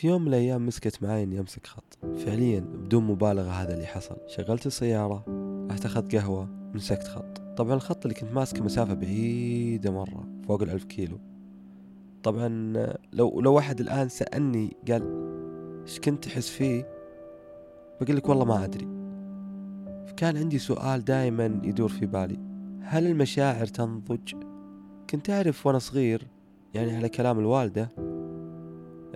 في يوم من الأيام مسكت معي إني أمسك خط. فعليا بدون مبالغة هذا اللي حصل. شغلت السيارة رحت أخذت قهوة مسكت خط. طبعا الخط اللي كنت ماسكه مسافة بعيدة مرة فوق الألف كيلو. طبعا لو لو واحد الآن سألني قال إيش كنت تحس فيه؟ بقول لك والله ما أدري. فكان عندي سؤال دائما يدور في بالي. هل المشاعر تنضج؟ كنت أعرف وأنا صغير يعني على كلام الوالدة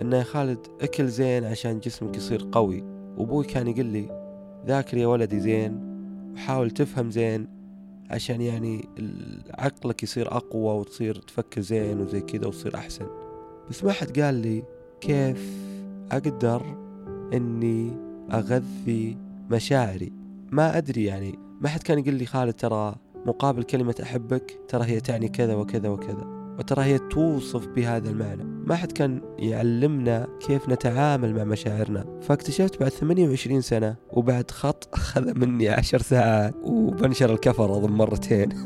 إنه يا خالد أكل زين عشان جسمك يصير قوي. وأبوي كان يقول لي ذاكر يا ولدي زين وحاول تفهم زين عشان يعني عقلك يصير أقوى وتصير تفكر زين وزي كذا وتصير أحسن. بس ما حد قال لي كيف أقدر إني أغذي مشاعري. ما أدري يعني. ما حد كان يقول لي خالد ترى مقابل كلمة أحبك ترى هي تعني كذا وكذا وكذا وترى هي توصف بهذا المعنى. ما حد كان يعلمنا كيف نتعامل مع مشاعرنا. فاكتشفت بعد 28 سنة وبعد خط أخذ مني عشر ساعات وبنشر الكفر أظن مرتين.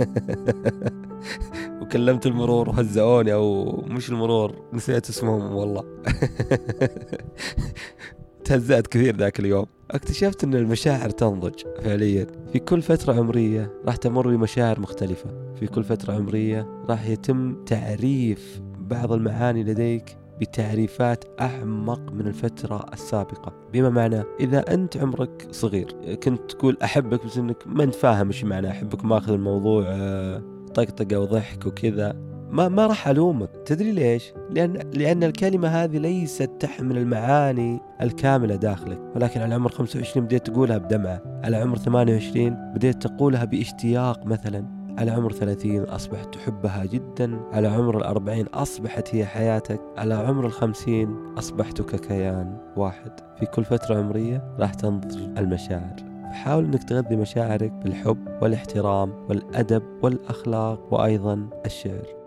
وكلمت المرور وهزئوني أو مش المرور نسيت اسمهم والله. تهزأت كثير ذاك اليوم. اكتشفت إن المشاعر تنضج فعليا. في كل فترة عمرية راح تمر بمشاعر مختلفة. في كل فترة عمرية راح يتم تعريف بعض المعاني لديك بتعريفات أعمق من الفترة السابقة. بما معنى؟ إذا أنت عمرك صغير كنت تقول أحبك بس أنك ما أنت فاهم إيش معنى أحبك ماخذ الموضوع آه، طقطقة وضحك وكذا. ما ما راح ألومك. تدري ليش؟ لأن لأن الكلمة هذه ليست تحمل المعاني الكاملة داخلك. ولكن على عمر 25 بديت تقولها بدمعة. على عمر 28 بديت تقولها باشتياق مثلا. على عمر 30 أصبحت تحبها جدا على عمر الأربعين أصبحت هي حياتك على عمر الخمسين أصبحت ككيان واحد. في كل فترة عمرية راح تنضج المشاعر. حاول إنك تغذي مشاعرك بالحب والإحترام والأدب والأخلاق وأيضا الشعر.